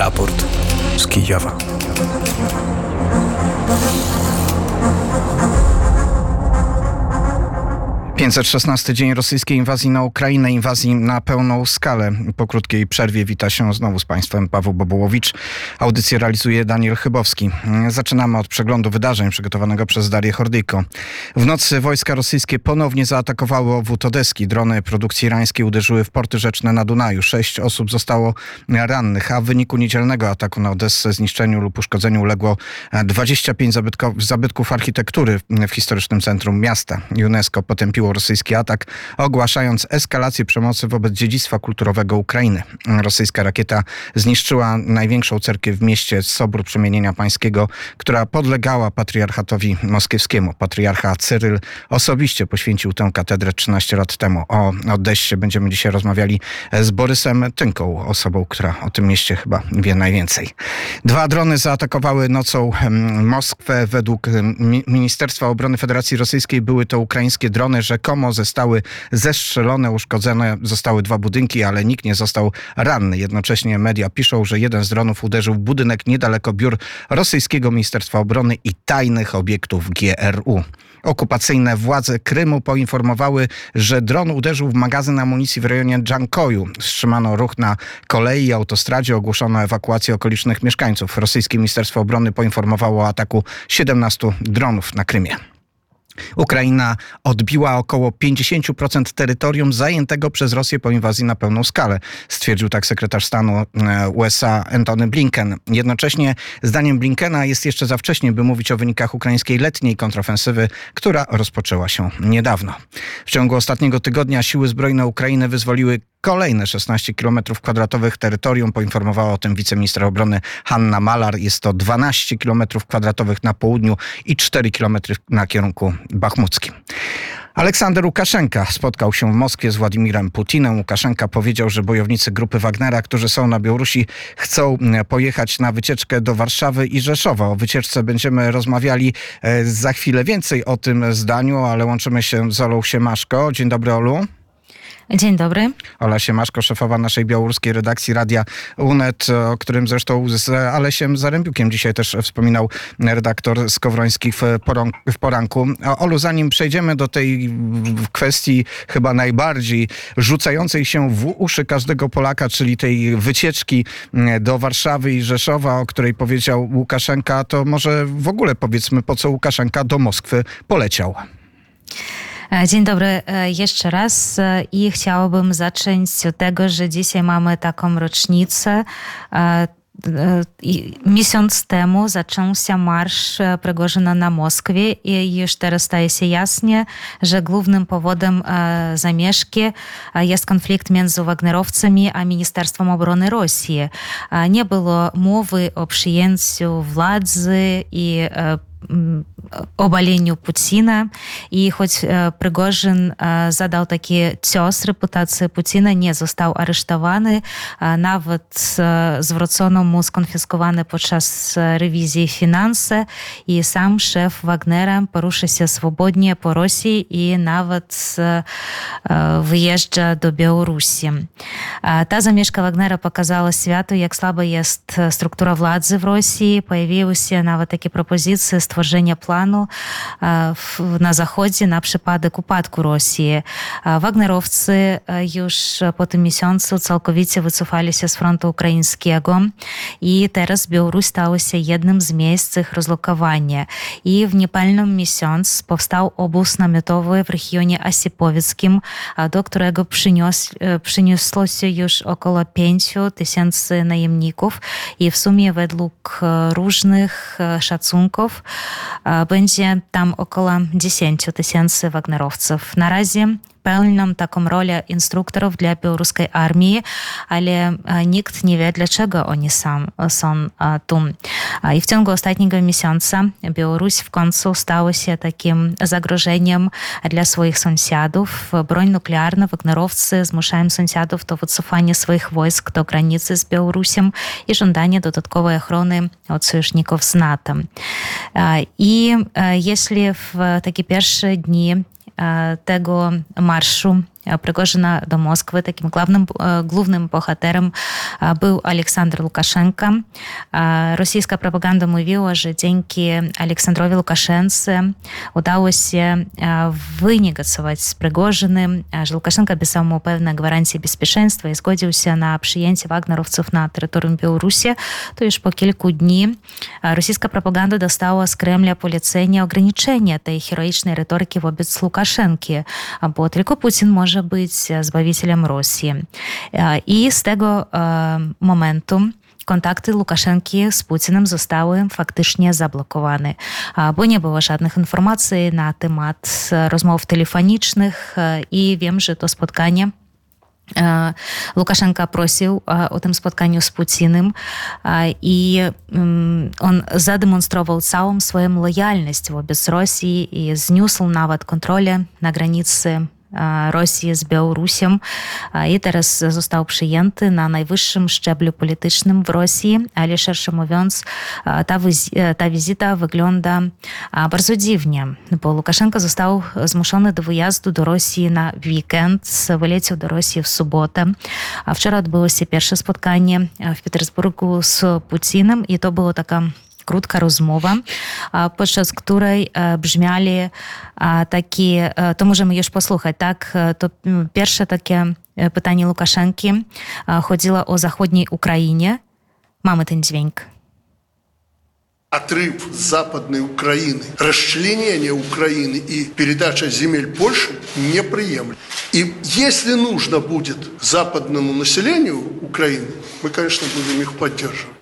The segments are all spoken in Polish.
Raport z Kijowa. 516 dzień rosyjskiej inwazji na Ukrainę, inwazji na pełną skalę. Po krótkiej przerwie wita się znowu z Państwem Paweł Bobołowicz. Audycję realizuje Daniel Chybowski. Zaczynamy od przeglądu wydarzeń przygotowanego przez Darię Hordyjko. W nocy wojska rosyjskie ponownie zaatakowały obwód Odeski. Drony produkcji irańskiej uderzyły w porty rzeczne na Dunaju. Sześć osób zostało rannych, a w wyniku niedzielnego ataku na Odessę zniszczeniu lub uszkodzeniu uległo 25 zabytków architektury w historycznym centrum miasta. UNESCO potępiło rosyjski atak, ogłaszając eskalację przemocy wobec dziedzictwa kulturowego Ukrainy. Rosyjska rakieta zniszczyła największą cerkiew w mieście, Sobór Przemienienia Pańskiego, która podlegała patriarchatowi moskiewskiemu. Patriarcha Cyryl osobiście poświęcił tę katedrę 13 lat temu. O Odessie będziemy dzisiaj rozmawiali z Borysem Tynką, osobą, która o tym mieście chyba wie najwięcej. Dwa drony zaatakowały nocą Moskwę. Według Ministerstwa Obrony Federacji Rosyjskiej były to ukraińskie drony, że rzekomo zostały zestrzelone, uszkodzone zostały dwa budynki, ale nikt nie został ranny. Jednocześnie media piszą, że jeden z dronów uderzył w budynek niedaleko biur rosyjskiego Ministerstwa Obrony i tajnych obiektów GRU. Okupacyjne władze Krymu poinformowały, że dron uderzył w magazyn amunicji w rejonie Dżankoju. Wstrzymano ruch na kolei i autostradzie, ogłoszono ewakuację okolicznych mieszkańców. Rosyjskie Ministerstwo Obrony poinformowało o ataku 17 dronów na Krymie. Ukraina odbiła około 50% terytorium zajętego przez Rosję po inwazji na pełną skalę, stwierdził tak sekretarz stanu e, USA Antony Blinken. Jednocześnie, zdaniem Blinkena, jest jeszcze za wcześnie, by mówić o wynikach ukraińskiej letniej kontrofensywy, która rozpoczęła się niedawno. W ciągu ostatniego tygodnia siły zbrojne Ukrainy wyzwoliły kolejne 16 km kwadratowych terytorium. Poinformowała o tym wiceministra obrony Hanna Malar. Jest to 12 km kwadratowych na południu i 4 km na kierunku bachmuckim. Aleksander Łukaszenka spotkał się w Moskwie z Władimirem Putinem. Łukaszenka powiedział, że bojownicy grupy Wagnera, którzy są na Białorusi, chcą pojechać na wycieczkę do Warszawy i Rzeszowa. O wycieczce będziemy rozmawiali e, za chwilę więcej o tym zdaniu, ale łączymy się z Olą Siemaszko. Dzień dobry, Olu. Dzień dobry. Ola Siemaszko, szefowa naszej białoruskiej redakcji Radia UNET, o którym zresztą z Alesiem Zarębiukiem dzisiaj też wspominał redaktor Skowroński w, w poranku. Olu, zanim przejdziemy do tej kwestii chyba najbardziej rzucającej się w uszy każdego Polaka, czyli tej wycieczki do Warszawy i Rzeszowa, o której powiedział Łukaszenka, to może w ogóle powiedzmy, po co Łukaszenka do Moskwy poleciał. E, dzień dobry e, jeszcze raz. E, i chciałabym zacząć od tego, że dzisiaj mamy taką rocznicę. Miesiąc temu zaczął się marsz Prigorzyna na Moskwie i już teraz staje się jasnie, że głównym powodem zamieszki jest konflikt między Wagnerowcami a Ministerstwem Obrony Rosji. Nie było mowy o przyjęciu władzy i obaleniu Putina i choć Prigozhin zadał taki cios reputacji Putina, nie został aresztowany, nawet zwrócono mu skonfiskowane podczas rewizji finanse i sam szef Wagnera porusza się swobodnie po Rosji i nawet wyjeżdża do Białorusi. Ta zamieszka Wagnera pokazała światu, jak słaba jest struktura władzy w Rosji. Pojawiły się nawet takie propozycje stworzenia planu na przypadek Rosji. Wagnerowcy już po tym miesiącu całkowicie wycofali się z frontu ukraińskiego i teraz Białoruś stała się jednym z miejsc ich rozlokowania. I w niepalnym miesiąc powstał obóz namiotowy w regionie Asipowieckim, do którego przynios, przyniosło się już około 5 tysięcy najemników i w sumie według różnych szacunków będzie tam około 10 tysięcy wagnerowców. Na razie pełnią taką rolę instruktorów dla białoruskiej armii, ale nikt nie wie, dlaczego oni sam, są tu. I w ciągu ostatniego miesiąca Białoruś w końcu stała się takim zagrożeniem dla swoich sąsiadów. Broń nuklearna, wagnerowcy zmuszają sąsiadów do wycofania swoich wojsk do granicy z Białorusią i żądania dodatkowej ochrony od sojuszników z NATO. I jeśli w takie pierwsze dni tego marszu Пригожина до Москви. Таким главным, главным bohaterem był Aleksander Łukaszenka. Rosyjska propaganda mówiła, że dzięki Aleksandrowi Łukaszence udało się wynegocjować z Prigorzynem, że Łukaszenka obiecał mu pewne gwarancje bezpieczeństwa i zgodził się na przyjęcie Wagnerowców na terytorium Białorusi, to już po kilku dni rosyjska propaganda dostała z Kremla polecenie ograniczenia tej heroicznej retoryki wobec Łukaszenki, bo tylko Putin może być zbawicielem Rosji. I z tego momentu kontakty Łukaszenki z Putinem zostały faktycznie zablokowane, bo nie było żadnych informacji na temat rozmów telefonicznych i wiem, że to spotkanie Лукашенко просил о tym spotkaniu z Putinem i on zademonstrował całą swoją lojalność wobec Rosji i zniósł nawet kontrolę na granicy Z Białorusią i teraz został przyjęty na najwyższym szczeblu politycznym w Rosji, ale szerzej mówiąc, ta, ta wizyta wygląda bardzo dziwnie, bo Łukaszenko został zmuszony do wyjazdu do Rosji na weekend, wyleciał do Rosji w sobotę. A wczoraj odbyło się pierwsze spotkanie w Petersburgu z Putinem i to było taka krótka rozmowa, podczas której brzmiali takie, to możemy już posłuchać, tak? To pierwsze takie pytanie Łukaszenki chodziło o zachodniej Ukrainie. Mamy ten dźwięk. Отрыв Западной Украины, расчленение Украины и передача земель Польши неприемлем. И если нужно будет западному населению Украины, мы, конечно, будем их поддерживать.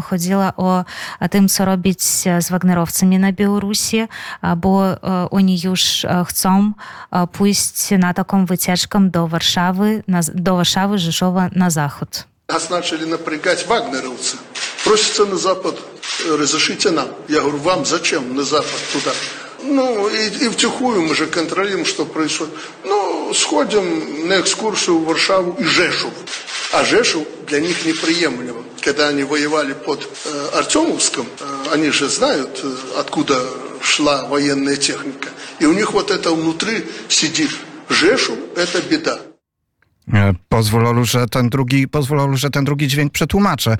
Chodziła o, o tym, co robić z Wagnerowcami na Białorusi, bo oni już chcą pójść na taką wycieczkę do Warszawy, na, do Warszawy, Rzeszowa na zachód. Нас начали напрягать вагнеровцы. Просятся на Запад, нам. Я говорю, вам зачем на Запад туда? Ну, и, и втихую мы же контролируем, что происходит. Ну, сходим на экскурсию в Варшаву и Жешув. А Жешув для них неприемлемо. Когда они воевали под э, Артемовском, э, они же знают, э, откуда шла военная техника. И у них вот это внутри сидит. Жешув – это беда. Pozwól Olu, że ten drugi, pozwól Olu, że ten drugi dźwięk przetłumaczę.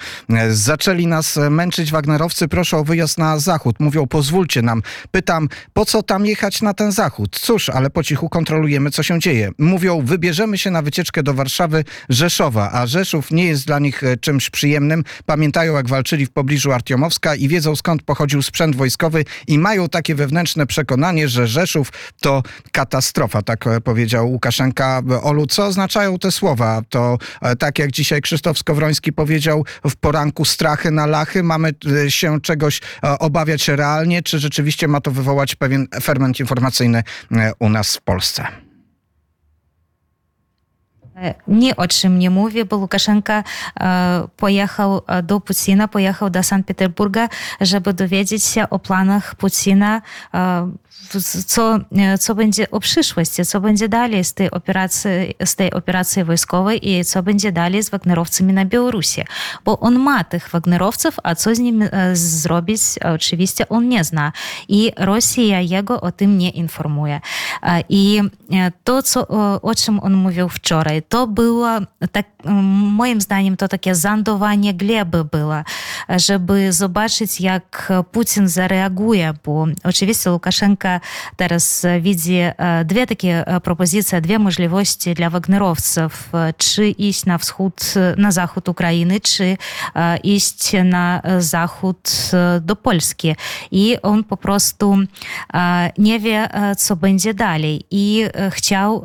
Zaczęli nas męczyć Wagnerowcy, proszę o wyjazd na zachód. Mówią, pozwólcie nam. Pytam, po co tam jechać na ten zachód? Cóż, ale po cichu kontrolujemy, co się dzieje. Mówią, wybierzemy się na wycieczkę do Warszawy, Rzeszowa, a Rzeszów nie jest dla nich czymś przyjemnym. Pamiętają, jak walczyli w pobliżu Artiomowska i wiedzą, skąd pochodził sprzęt wojskowy i mają takie wewnętrzne przekonanie, że Rzeszów to katastrofa, tak powiedział Łukaszenka. Olu, co oznaczają te słowa. To tak jak dzisiaj Krzysztof Skowroński powiedział w poranku strachy na lachy, mamy się czegoś obawiać realnie, czy rzeczywiście ma to wywołać pewien ferment informacyjny u nas w Polsce? Ні о чим не mówię, bo Łukaszenka pojechał do Putina, pojechał do Sankt Petersburga, żeby dowiedzieć się o planach Putina, co, co będzie o przyszłości, co będzie dalej z tej, operacji, z tej operacji wojskowej i co będzie dalej z Wagnerowcami na Białorusi. Bo on ma tych Wagnerowców, a co z nimi zrobić, oczywiście on nie zna. I Rosja jego o tym nie informuje. I to, co, o czym on mówił wczoraj, to było, tak, moim zdaniem, to takie zandowanie gleby było, żeby zobaczyć, jak Putin zareaguje, bo oczywiście Łukaszenka teraz widzi dwie takie propozycje, dwie możliwości dla Wagnerowców, czy iść na wschód, na zachód Ukrainy, czy iść na zachód do Polski. I on po prostu nie wie, co będzie dalej i chciał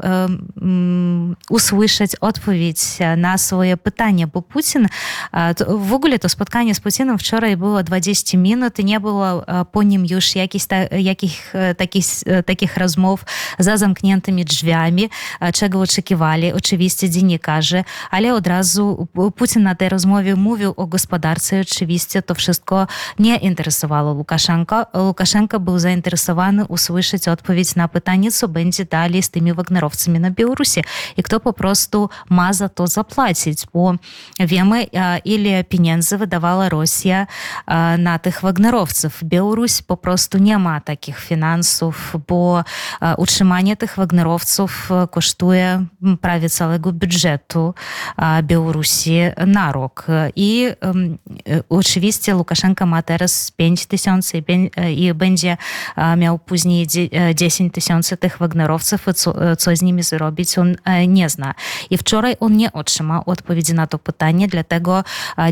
usłyszeć odpowiedź na swoje pytanie, bo Putin, w ogóle to spotkanie z Putinem wczoraj było 20 minut i nie było po nim już jakichś jakich, takich, takich rozmów za zamkniętymi drzwiami, czego oczekiwali oczywiście dziennikarze, ale od razu Putin na tej rozmowie mówił o gospodarce, oczywiście to wszystko nie interesowało Łukaszenko. Łukaszenko był zainteresowany usłyszeć odpowiedź na pytanie, co będzie dalej z tymi Wagnerowcami na Białorusi i kto po prostu prostu ma za to zapłacić, bo wiemy, ile pieniędzy wydawała Rosja na tych Wagnerowców. Białoruś po prostu nie ma takich finansów, bo utrzymanie tych Wagnerowców kosztuje prawie całego budżetu Białorusi na rok. I oczywiście Łukaszenka ma teraz 5 tysięcy i będzie miał później 10 tysięcy tych Wagnerowców i co, co z nimi zrobić, on nie zna. I wczoraj on nie otrzymał odpowiedzi na to pytanie, dlatego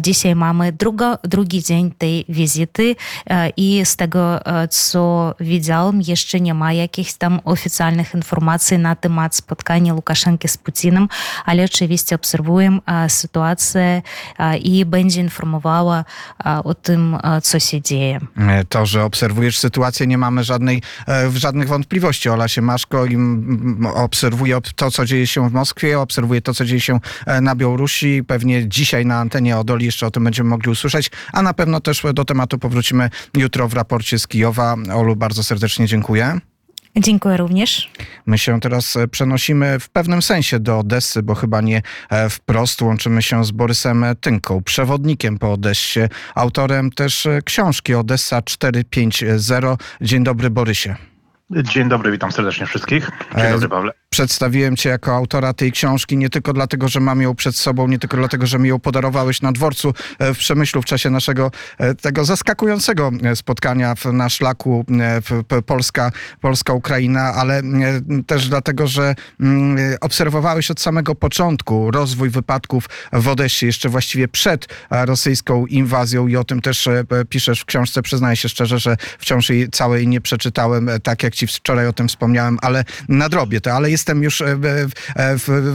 dzisiaj mamy druga, drugi dzień tej wizyty i z tego, co widziałem, jeszcze nie ma jakichś tam oficjalnych informacji na temat spotkania Łukaszenki z Putinem, ale oczywiście obserwuję sytuację i będzie informowała o tym, co się dzieje. To, że obserwujesz sytuację, nie mamy żadnej, żadnych wątpliwości. Ola Siemaszko obserwuje to, co dzieje się w Moskwie, obserwuje to, co dzieje się na Białorusi. Pewnie dzisiaj na antenie Odoli jeszcze o tym będziemy mogli usłyszeć, a na pewno też do tematu powrócimy jutro w raporcie z Kijowa. Olu, bardzo serdecznie dziękuję. Dziękuję również. My się teraz przenosimy w pewnym sensie do Odessy, bo chyba nie wprost łączymy się z Borysem Tynką, przewodnikiem po Odessie, autorem też książki Odessa 450. Dzień dobry Borysie. Dzień dobry, witam serdecznie wszystkich. Dzień dobry, Pawle. Przedstawiłem cię jako autora tej książki nie tylko dlatego, że mam ją przed sobą, nie tylko dlatego, że mi ją podarowałeś na dworcu w Przemyślu w czasie naszego tego zaskakującego spotkania na szlaku Polska, Polska Ukraina, ale też dlatego, że obserwowałeś od samego początku rozwój wypadków w Odessie, jeszcze właściwie przed rosyjską inwazją i o tym też piszesz w książce. Przyznaję się szczerze, że wciąż jej całej nie przeczytałem, tak jak ci wczoraj o tym wspomniałem, ale nadrobię to, ale jestem już,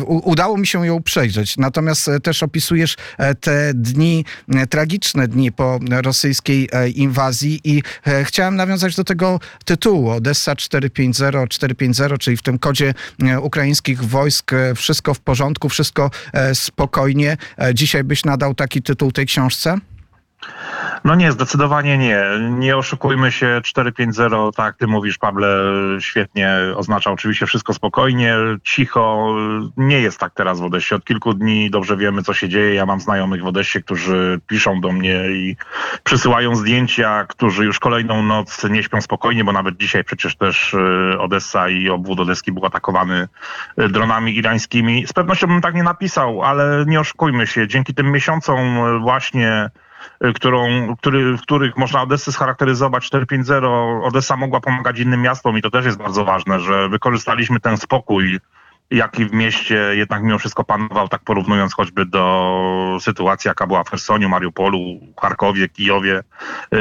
udało mi się ją przejrzeć. Natomiast też opisujesz te dni, tragiczne dni po rosyjskiej inwazji i chciałem nawiązać do tego tytułu Odessa 450, 450, czyli w tym kodzie ukraińskich wojsk wszystko w porządku, wszystko spokojnie. Dzisiaj byś nadał taki tytuł tej książce? No nie, zdecydowanie nie. Nie oszukujmy się, 450, tak ty mówisz, Pawle, świetnie oznacza oczywiście wszystko spokojnie, cicho. Nie jest tak teraz w Odessie. Od kilku dni dobrze wiemy, co się dzieje. Ja mam znajomych w Odessie, którzy piszą do mnie i przysyłają zdjęcia, którzy już kolejną noc nie śpią spokojnie, bo nawet dzisiaj przecież też Odessa i obwód odeski był atakowany dronami irańskimi. Z pewnością bym tak nie napisał, ale nie oszukujmy się. Dzięki tym miesiącom właśnie którą, który, w których można Odessę scharakteryzować 4-5-0. Odessa mogła pomagać innym miastom i to też jest bardzo ważne, że wykorzystaliśmy ten spokój, jaki w mieście jednak mimo wszystko panował, tak porównując choćby do sytuacji, jaka była w Chersoniu, Mariupolu, Charkowie, Kijowie,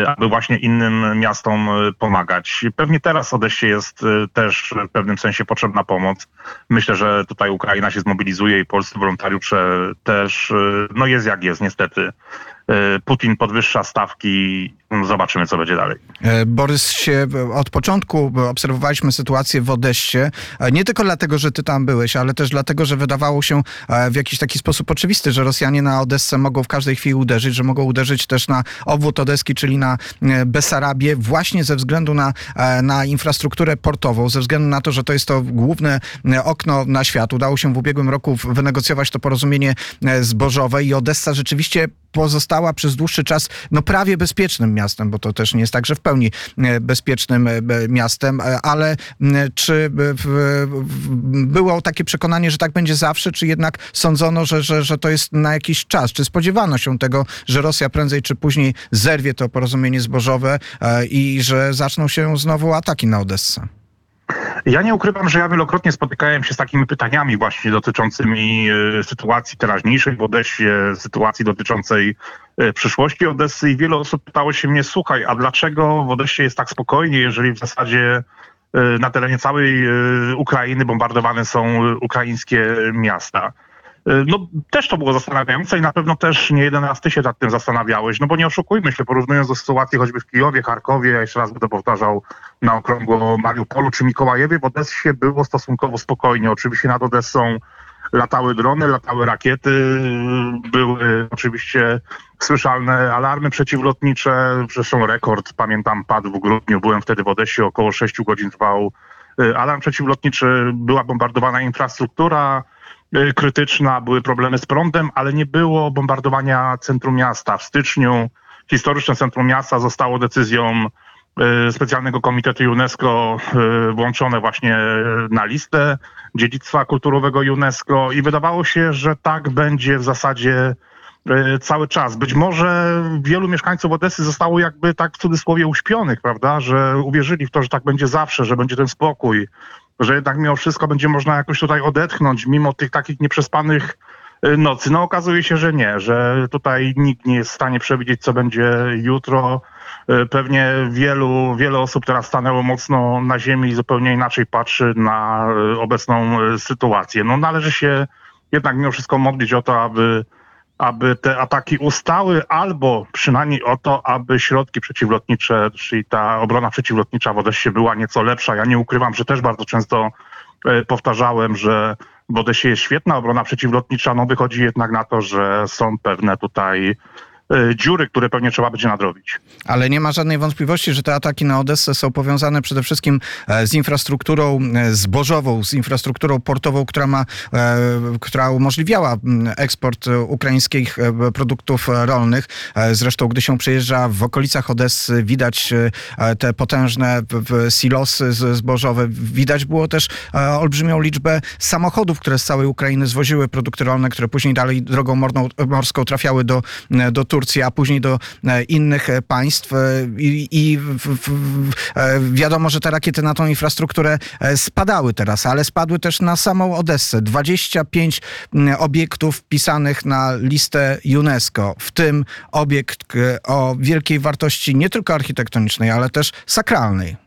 aby właśnie innym miastom pomagać. Pewnie teraz Odessie jest też w pewnym sensie potrzebna pomoc. Myślę, że tutaj Ukraina się zmobilizuje i polscy wolontariusze też, no jest jak jest niestety. Putin podwyższa stawki. Zobaczymy, co będzie dalej. Borys się od początku obserwowaliśmy sytuację w Odessie. Nie tylko dlatego, że ty tam byłeś, ale też dlatego, że wydawało się w jakiś taki sposób oczywisty, że Rosjanie na Odessę mogą w każdej chwili uderzyć, że mogą uderzyć też na obwód odeski, czyli na Besarabię, właśnie ze względu na, na infrastrukturę portową, ze względu na to, że to jest to główne okno na świat. Udało się w ubiegłym roku wynegocjować to porozumienie zbożowe i Odessa rzeczywiście pozostała przez dłuższy czas no prawie bezpiecznym miastem, bo to też nie jest tak, że w pełni bezpiecznym miastem, ale czy było takie przekonanie, że tak będzie zawsze, czy jednak sądzono, że, że, że to jest na jakiś czas? Czy spodziewano się tego, że Rosja prędzej czy później zerwie to porozumienie zbożowe i że zaczną się znowu ataki na Odessę? Ja nie ukrywam, że ja wielokrotnie spotykałem się z takimi pytaniami właśnie dotyczącymi sytuacji teraźniejszej w Odessie, sytuacji dotyczącej przyszłości Odessy i wiele osób pytało się mnie, słuchaj, a dlaczego w Odessie jest tak spokojnie, jeżeli w zasadzie na terenie całej Ukrainy bombardowane są ukraińskie miasta? No też to było zastanawiające i na pewno też nie jeden raz ty się nad tym zastanawiałeś, no bo nie oszukujmy się, porównując do sytuacji choćby w Kijowie, Charkowie, jeszcze raz będę powtarzał, na okrągło Mariupolu czy Mikołajewie, w Odessie było stosunkowo spokojnie. Oczywiście nad Odessą latały drony, latały rakiety, były oczywiście słyszalne alarmy przeciwlotnicze, zresztą rekord, pamiętam, padł w grudniu, byłem wtedy w Odessie, około 6 godzin trwał alarm przeciwlotniczy, była bombardowana infrastruktura, y, krytyczna, były problemy z prądem, ale nie było bombardowania centrum miasta. W styczniu historyczne centrum miasta zostało decyzją y, specjalnego komitetu UNESCO y, włączone właśnie na listę dziedzictwa kulturowego UNESCO i wydawało się, że tak będzie w zasadzie cały czas. Być może wielu mieszkańców Odesy zostało jakby tak w cudzysłowie uśpionych, prawda, że uwierzyli w to, że tak będzie zawsze, że będzie ten spokój, że jednak mimo wszystko będzie można jakoś tutaj odetchnąć, mimo tych takich nieprzespanych e, nocy. No okazuje się, że nie, że tutaj nikt nie jest w stanie przewidzieć, co będzie jutro. E, pewnie wielu, wiele osób teraz stanęło mocno na ziemi i zupełnie inaczej patrzy na obecną sytuację. No należy się jednak mimo wszystko modlić o to, aby aby te ataki ustały, albo przynajmniej o to, aby środki przeciwlotnicze, czyli ta obrona przeciwlotnicza w Odessie była nieco lepsza. Ja nie ukrywam, że też bardzo często e, powtarzałem, że w Odessie jest świetna obrona przeciwlotnicza, no wychodzi jednak na to, że są pewne tutaj dziury, które pewnie trzeba będzie nadrobić. Ale nie ma żadnej wątpliwości, że te ataki na Odessę są powiązane przede wszystkim e, z infrastrukturą e, zbożową, z infrastrukturą portową, która, ma, która umożliwiała eksport ukraińskich produktów rolnych. Zresztą, gdy się przejeżdża w okolicach Odessy, widać te potężne silosy zbożowe. Widać było też olbrzymią liczbę samochodów, które z całej Ukrainy zwoziły produkty rolne, które później dalej drogą morską trafiały do, do Turcji, a później do e, innych e, państw. E, I, i w, w, wiadomo, że te rakiety na tą infrastrukturę spadały teraz, ale spadły też na samą Odessę. 25 obiektów wpisanych na listę UNESCO, w tym obiekt o wielkiej wartości nie tylko architektonicznej, ale też sakralnej.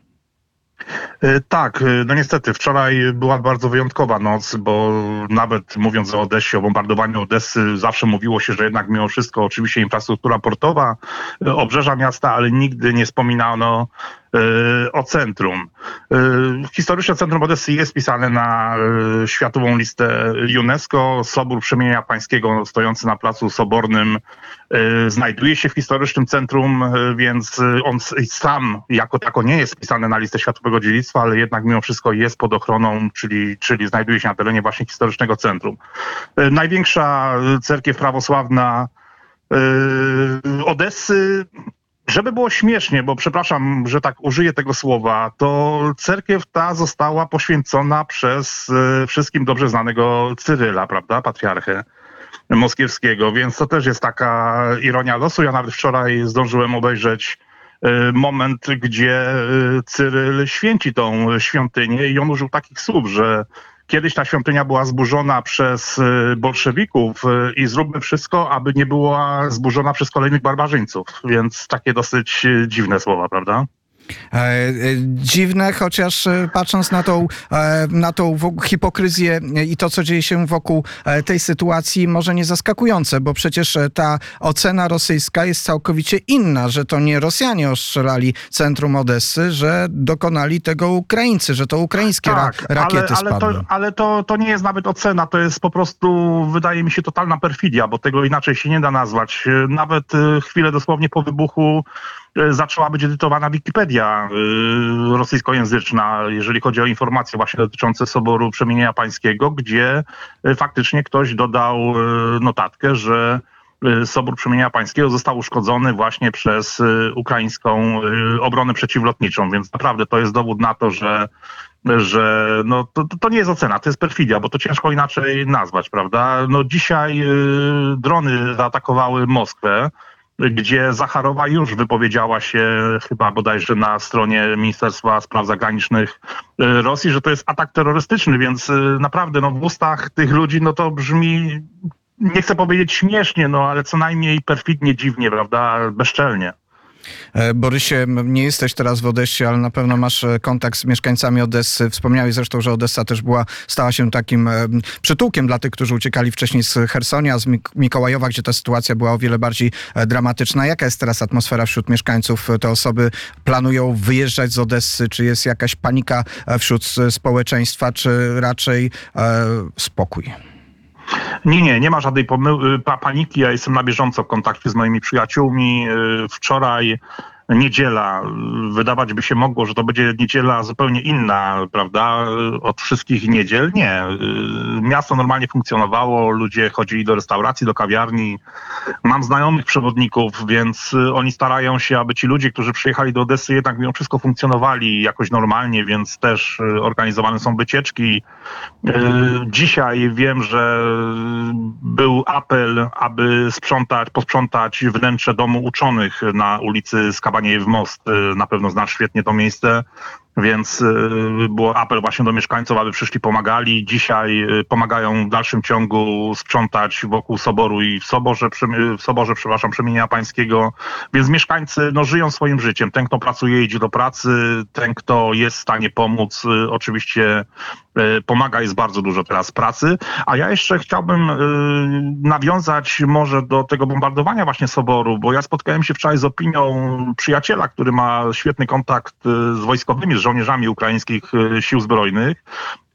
E, tak, e, no niestety wczoraj była bardzo wyjątkowa noc, bo nawet mówiąc o Odessie, o bombardowaniu Odessy, zawsze mówiło się, że jednak mimo wszystko oczywiście infrastruktura portowa, e, obrzeża miasta, ale nigdy nie wspominano o centrum. E, historyczne Centrum Odessy jest pisane na e, światową listę UNESCO. Sobór Przemienia Pańskiego stojący na Placu Sobornym znajduje się w historycznym centrum, więc on sam jako tako nie jest pisany na listę światowego dziedzictwa, ale jednak mimo wszystko jest pod ochroną, czyli, czyli znajduje się na terenie właśnie historycznego centrum. Największa cerkiew prawosławna Odessy żeby było śmiesznie, bo przepraszam, że tak użyję tego słowa, to cerkiew ta została poświęcona przez y, wszystkim dobrze znanego Cyryla, prawda, patriarchę moskiewskiego, więc to też jest taka ironia losu. Ja nawet wczoraj zdążyłem obejrzeć y, moment, gdzie y, Cyryl święci tą świątynię i on użył takich słów, że Kiedyś ta świątynia była zburzona przez y, bolszewików y, i zróbmy wszystko, aby nie była zburzona przez kolejnych barbarzyńców. Więc takie dosyć y, dziwne słowa, prawda? E, e, dziwne, chociaż e, patrząc na tą, na tą hipokryzję i to, co dzieje się wokół tej sytuacji, może nie zaskakujące, bo przecież ta ocena rosyjska jest całkowicie inna, że to nie Rosjanie ostrzelali centrum Odessy, że dokonali tego Ukraińcy, że to ukraińskie tak, ra rakiety ale, ale spadły. To, ale to, to nie jest nawet ocena, to jest po prostu, wydaje mi się, totalna perfidia, bo tego inaczej się nie da nazwać. Nawet chwilę dosłownie po wybuchu zaczęła być edytowana Wikipedia e, rosyjskojęzyczna, jeżeli chodzi o informacje właśnie dotyczące Soboru Przemienienia Pańskiego, gdzie e, faktycznie ktoś dodał notatkę, że Sobór Przemienienia Pańskiego został uszkodzony właśnie przez ukraińską obronę przeciwlotniczą, więc naprawdę to jest dowód na to, że że no, to, to nie jest ocena, to jest perfidia, bo to ciężko inaczej nazwać, prawda? No dzisiaj drony zaatakowały Moskwę, gdzie Zacharowa już wypowiedziała się chyba bodajże na stronie Ministerstwa Spraw Zagranicznych y, Rosji, że to jest atak terrorystyczny, więc y, naprawdę no, w ustach tych ludzi no to brzmi, nie chcę powiedzieć śmiesznie, no ale co najmniej perfidnie, dziwnie, prawda, bezczelnie. E, Borysie, nie jesteś teraz w Odessie, ale na pewno masz e, kontakt z mieszkańcami Odessy. Wspomniałeś zresztą, że Odessa też była, stała się takim e, przytułkiem dla tych, którzy uciekali wcześniej z Hersonia, z Mikołajowa, gdzie ta sytuacja była o wiele bardziej dramatyczna. Jaka jest teraz atmosfera wśród mieszkańców? Te osoby planują wyjeżdżać z Odessy? Czy jest jakaś panika wśród społeczeństwa, czy raczej spokój? Nie, nie, nie ma żadnej pomył- paniki. Ja jestem na bieżąco w kontakcie z moimi przyjaciółmi. Y, wczoraj niedziela. Wydawać by się mogło, że to będzie niedziela zupełnie inna, prawda, od wszystkich niedziel. Nie. Miasto normalnie funkcjonowało, ludzie chodzili do restauracji, do kawiarni. Mam znajomych przewodników, więc oni starają się, aby ci ludzie, którzy przyjechali do Odessy, jednak mimo wszystko funkcjonowali jakoś normalnie, więc też organizowane są wycieczki. Dzisiaj wiem, że był apel, aby sprzątać, posprzątać wnętrze domu uczonych na ulicy Skabaniejew Most. Na pewno znasz świetnie to miejsce. Więc y, było apel właśnie do mieszkańców, aby przyszli, pomagali. Dzisiaj y, pomagają w dalszym ciągu sprzątać wokół Soboru i w Soborze, w Soborze przepraszam, Przemienia Pańskiego. Więc mieszkańcy no, żyją swoim życiem. Ten, kto pracuje, idzie do pracy. Ten, kto jest w stanie pomóc, y, oczywiście pomaga. Jest bardzo dużo teraz pracy. A ja jeszcze chciałbym nawiązać może do tego bombardowania właśnie Soboru, bo ja spotkałem się wczoraj z opinią przyjaciela, który ma świetny kontakt z wojskowymi, z żołnierzami ukraińskich e, sił zbrojnych.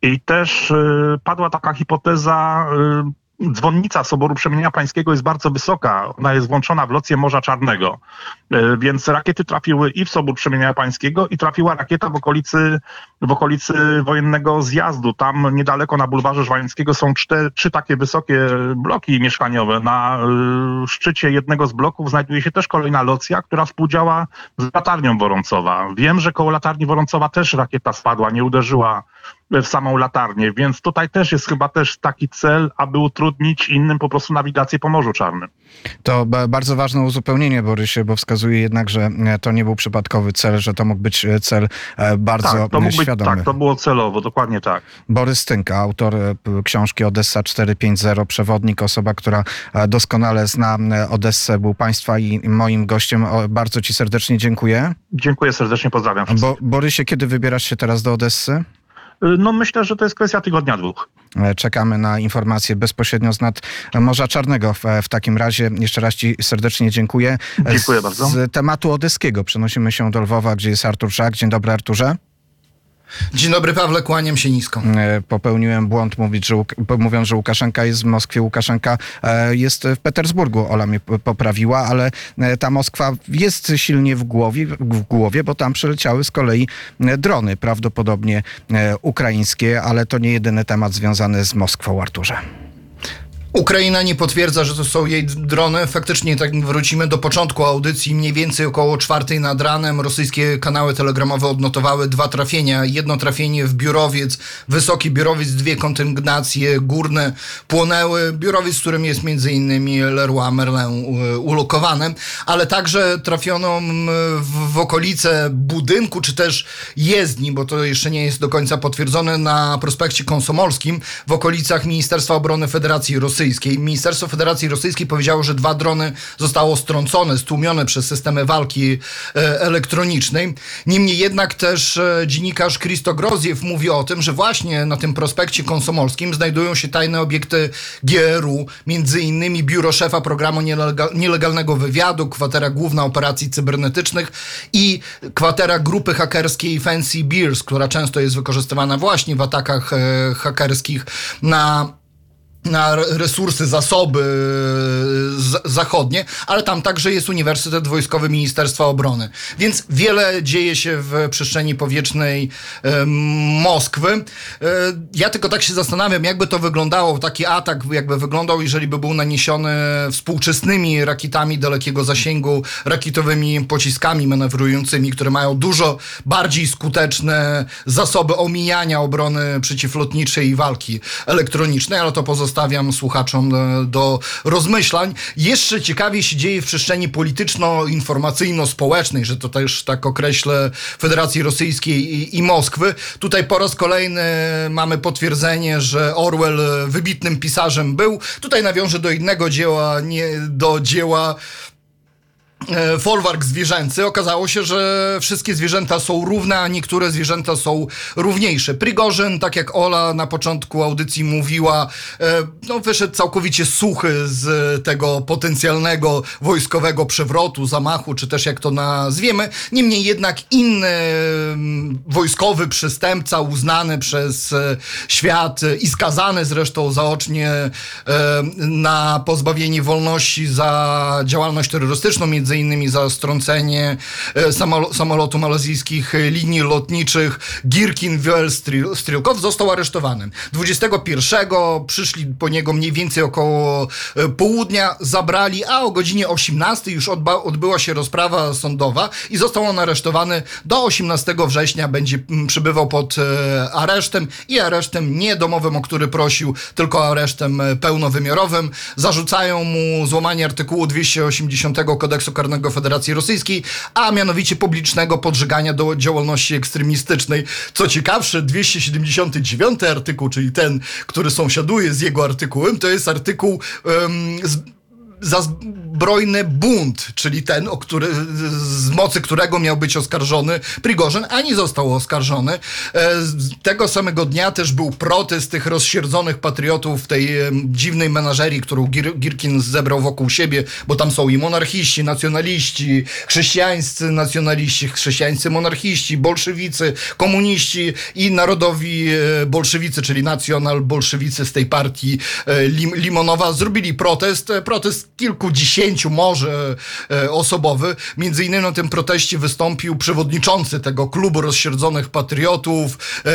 I też e, padła taka hipoteza, e, dzwonnica Soboru Przemienia Pańskiego jest bardzo wysoka. Ona jest włączona w locję Morza Czarnego. Więc rakiety trafiły i w Sobór Przemienia Pańskiego i trafiła rakieta w okolicy, w okolicy wojennego zjazdu. Tam niedaleko na bulwarze Żwańskiego są cztery, trzy takie wysokie bloki mieszkaniowe. Na szczycie jednego z bloków znajduje się też kolejna locja, która współdziała z latarnią Woroncowa. Wiem, że koło latarni Woroncowa też rakieta spadła, nie uderzyła w samą latarnię, więc tutaj też jest chyba też taki cel, aby utrudnić innym po prostu nawigację po Morzu Czarnym. To bardzo ważne uzupełnienie, Borysie, bo wskazuje jednak, że e, to nie był przypadkowy cel, że to mógł być e, cel e, bardzo tak, to mógł świadomy. Być, tak, to było celowo, dokładnie tak. Borys Tynka, autor książki Odessa 450, przewodnik, osoba, która doskonale zna Odessę, był Państwa i moim gościem. Bardzo Ci serdecznie dziękuję. Dziękuję serdecznie, pozdrawiam wszystkich. Bo, Borysie, kiedy wybierasz się teraz do Odessy? No myślę, że to jest kwestia tygodnia, dwóch. E, czekamy na informacje bezpośrednio z nad Morza Czarnego. W, w takim razie jeszcze raz Ci serdecznie dziękuję. Dziękuję z, bardzo. Z tematu odeskiego przenosimy się do Lwowa, gdzie jest Artur Szak. Dzień dobry Arturze. Dzień dobry Pawle, kłaniam się nisko. E, popełniłem błąd mówić, że, mówiąc, że Łukaszenka jest w Moskwie. Łukaszenka e, jest w Petersburgu, Ola mnie poprawiła, ale e, ta Moskwa jest silnie w głowie, w głowie, bo tam przyleciały z kolei drony, prawdopodobnie ukraińskie, ale to nie jedyny temat związany z Moskwą, Arturze. Ukraina nie potwierdza, że to są jej drony. Faktycznie, tak wrócimy do początku audycji, mniej więcej około czwartej nad ranem rosyjskie kanały telegramowe odnotowały dwa trafienia. Jedno trafienie w biurowiec, wysoki biurowiec, dwie kontygnacje górne płonęły. Biurowiec, w którym jest między innymi Leroy Merlin ulokowany, ale także trafiono w, w okolice budynku, czy też jezdni, bo to jeszcze nie jest do końca potwierdzone, na prospekcie konsomolskim w okolicach Ministerstwa Obrony Federacji Rosyjskiej Rosyjskiej. Ministerstwo Federacji Rosyjskiej powiedziało, że dwa drony zostało strącone, stłumione przez systemy walki e, elektronicznej. Niemniej jednak też e, dziennikarz Kristo Groziew mówi o tym, że właśnie na tym prospekcie konsomolskim znajdują się tajne obiekty GRU, między innymi biuro szefa programu nielegalnego wywiadu, kwatera główna operacji cybernetycznych i kwatera grupy hakerskiej Fancy Beers, która często jest wykorzystywana właśnie w atakach e, hakerskich na na resursy, zasoby zachodnie, ale tam także jest Uniwersytet Wojskowy Ministerstwa Obrony. Więc wiele dzieje się w przestrzeni powietrznej Moskwy. E, ja tylko tak się zastanawiam, jakby to wyglądało, taki atak jakby wyglądał, jeżeli by był naniesiony współczesnymi rakietami dalekiego zasięgu, rakietowymi pociskami manewrującymi, które mają dużo bardziej skuteczne zasoby omijania obrony przeciwlotniczej i walki elektronicznej, ale to pozostaje zostawiam słuchaczom e, do rozmyślań. Jeszcze ciekawie się dzieje w przestrzeni polityczno-informacyjno-społecznej, że to też tak określę Federacji Rosyjskiej i, i Moskwy. Tutaj po raz kolejny mamy potwierdzenie, że Orwell wybitnym pisarzem był. Tutaj nawiążę do innego dzieła, nie do dzieła folwark zwierzęcy, okazało się, że wszystkie zwierzęta są równe, a niektóre zwierzęta są równiejsze. Prigorzyn, tak jak Ola na początku audycji mówiła, e, no, wyszedł całkowicie suchy z tego potencjalnego wojskowego przewrotu, zamachu, czy też jak to nazwiemy. Niemniej jednak inny mm, wojskowy przestępca, uznany przez e, świat i skazany zresztą zaocznie na pozbawienie wolności za działalność terrorystyczną, między innymi za strącenie e, samolo- samolotu malazyjskich e, linii lotniczych Girkin Wel został aresztowany. 21 przyszli po niego mniej więcej około e, południa, zabrali, a o godzinie 18 już odbyła się rozprawa sądowa i został on aresztowany. Do 18 września będzie mm, przebywał pod e, aresztem i aresztem nie domowym, o który prosił, tylko aresztem e, pełnowymiarowym. Zarzucają mu złamanie artykułu 280 kodeksu karnego Federacji Rosyjskiej, a mianowicie publicznego podżegania do działalności ekstremistycznej. Co ciekawsze, 279 artykuł, czyli ten, który sąsiaduje z jego artykułem, to jest artykuł em, z, za zbrojny bunt, czyli ten, o który, z mocy którego miał być oskarżony Prigorzyn, a nie został oskarżony. E, Tego samego dnia też był protest tych rozsierdzonych patriotów w tej dziwnej menażerii, którą Gir Girkin zebrał wokół siebie, bo tam są i monarchiści, nacjonaliści, chrześcijańscy nacjonaliści, chrześcijańscy monarchiści, bolszewicy, komuniści i narodowi e, bolszewicy, czyli nacjonal-bolszewicy z tej partii e, Lim Limonowa zrobili protest, protest kilkudziesięciu może e, osobowy. Między innymi na tym proteście wystąpił przewodniczący tego klubu rozsierdzonych patriotów, e,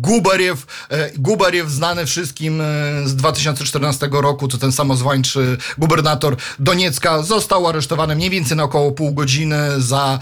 Gubariew, e, Gubariew znany wszystkim z 2014 roku, to ten samozwańczy gubernator Doniecka, został aresztowany mniej więcej na około pół godziny za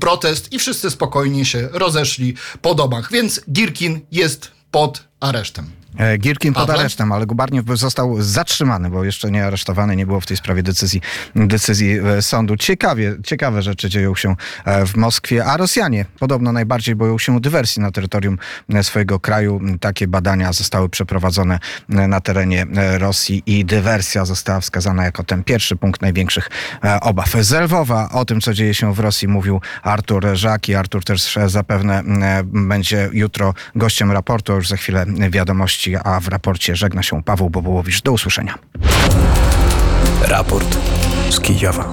protest i wszyscy spokojnie się rozeszli po domach. Więc Girkin jest pod aresztem. E, Girkin pod aresztem, ale Gubarniew został zatrzymany, bo jeszcze nie aresztowany, nie było w tej sprawie decyzji, decyzji e, sądu. Ciekawie, ciekawe rzeczy dzieją się e, w Moskwie, a Rosjanie podobno najbardziej boją się dywersji na terytorium swojego kraju. Takie badania zostały przeprowadzone na terenie Rosji i dywersja została wskazana jako ten pierwszy punkt największych obaw. Z Lwowa o tym, co dzieje się w Rosji mówił Artur Żak i Artur też zapewne będzie jutro gościem raportu, już za chwilę wiadomości, a w raporcie żegna się Paweł Bobołowicz. Do usłyszenia. Raport z Kijowa.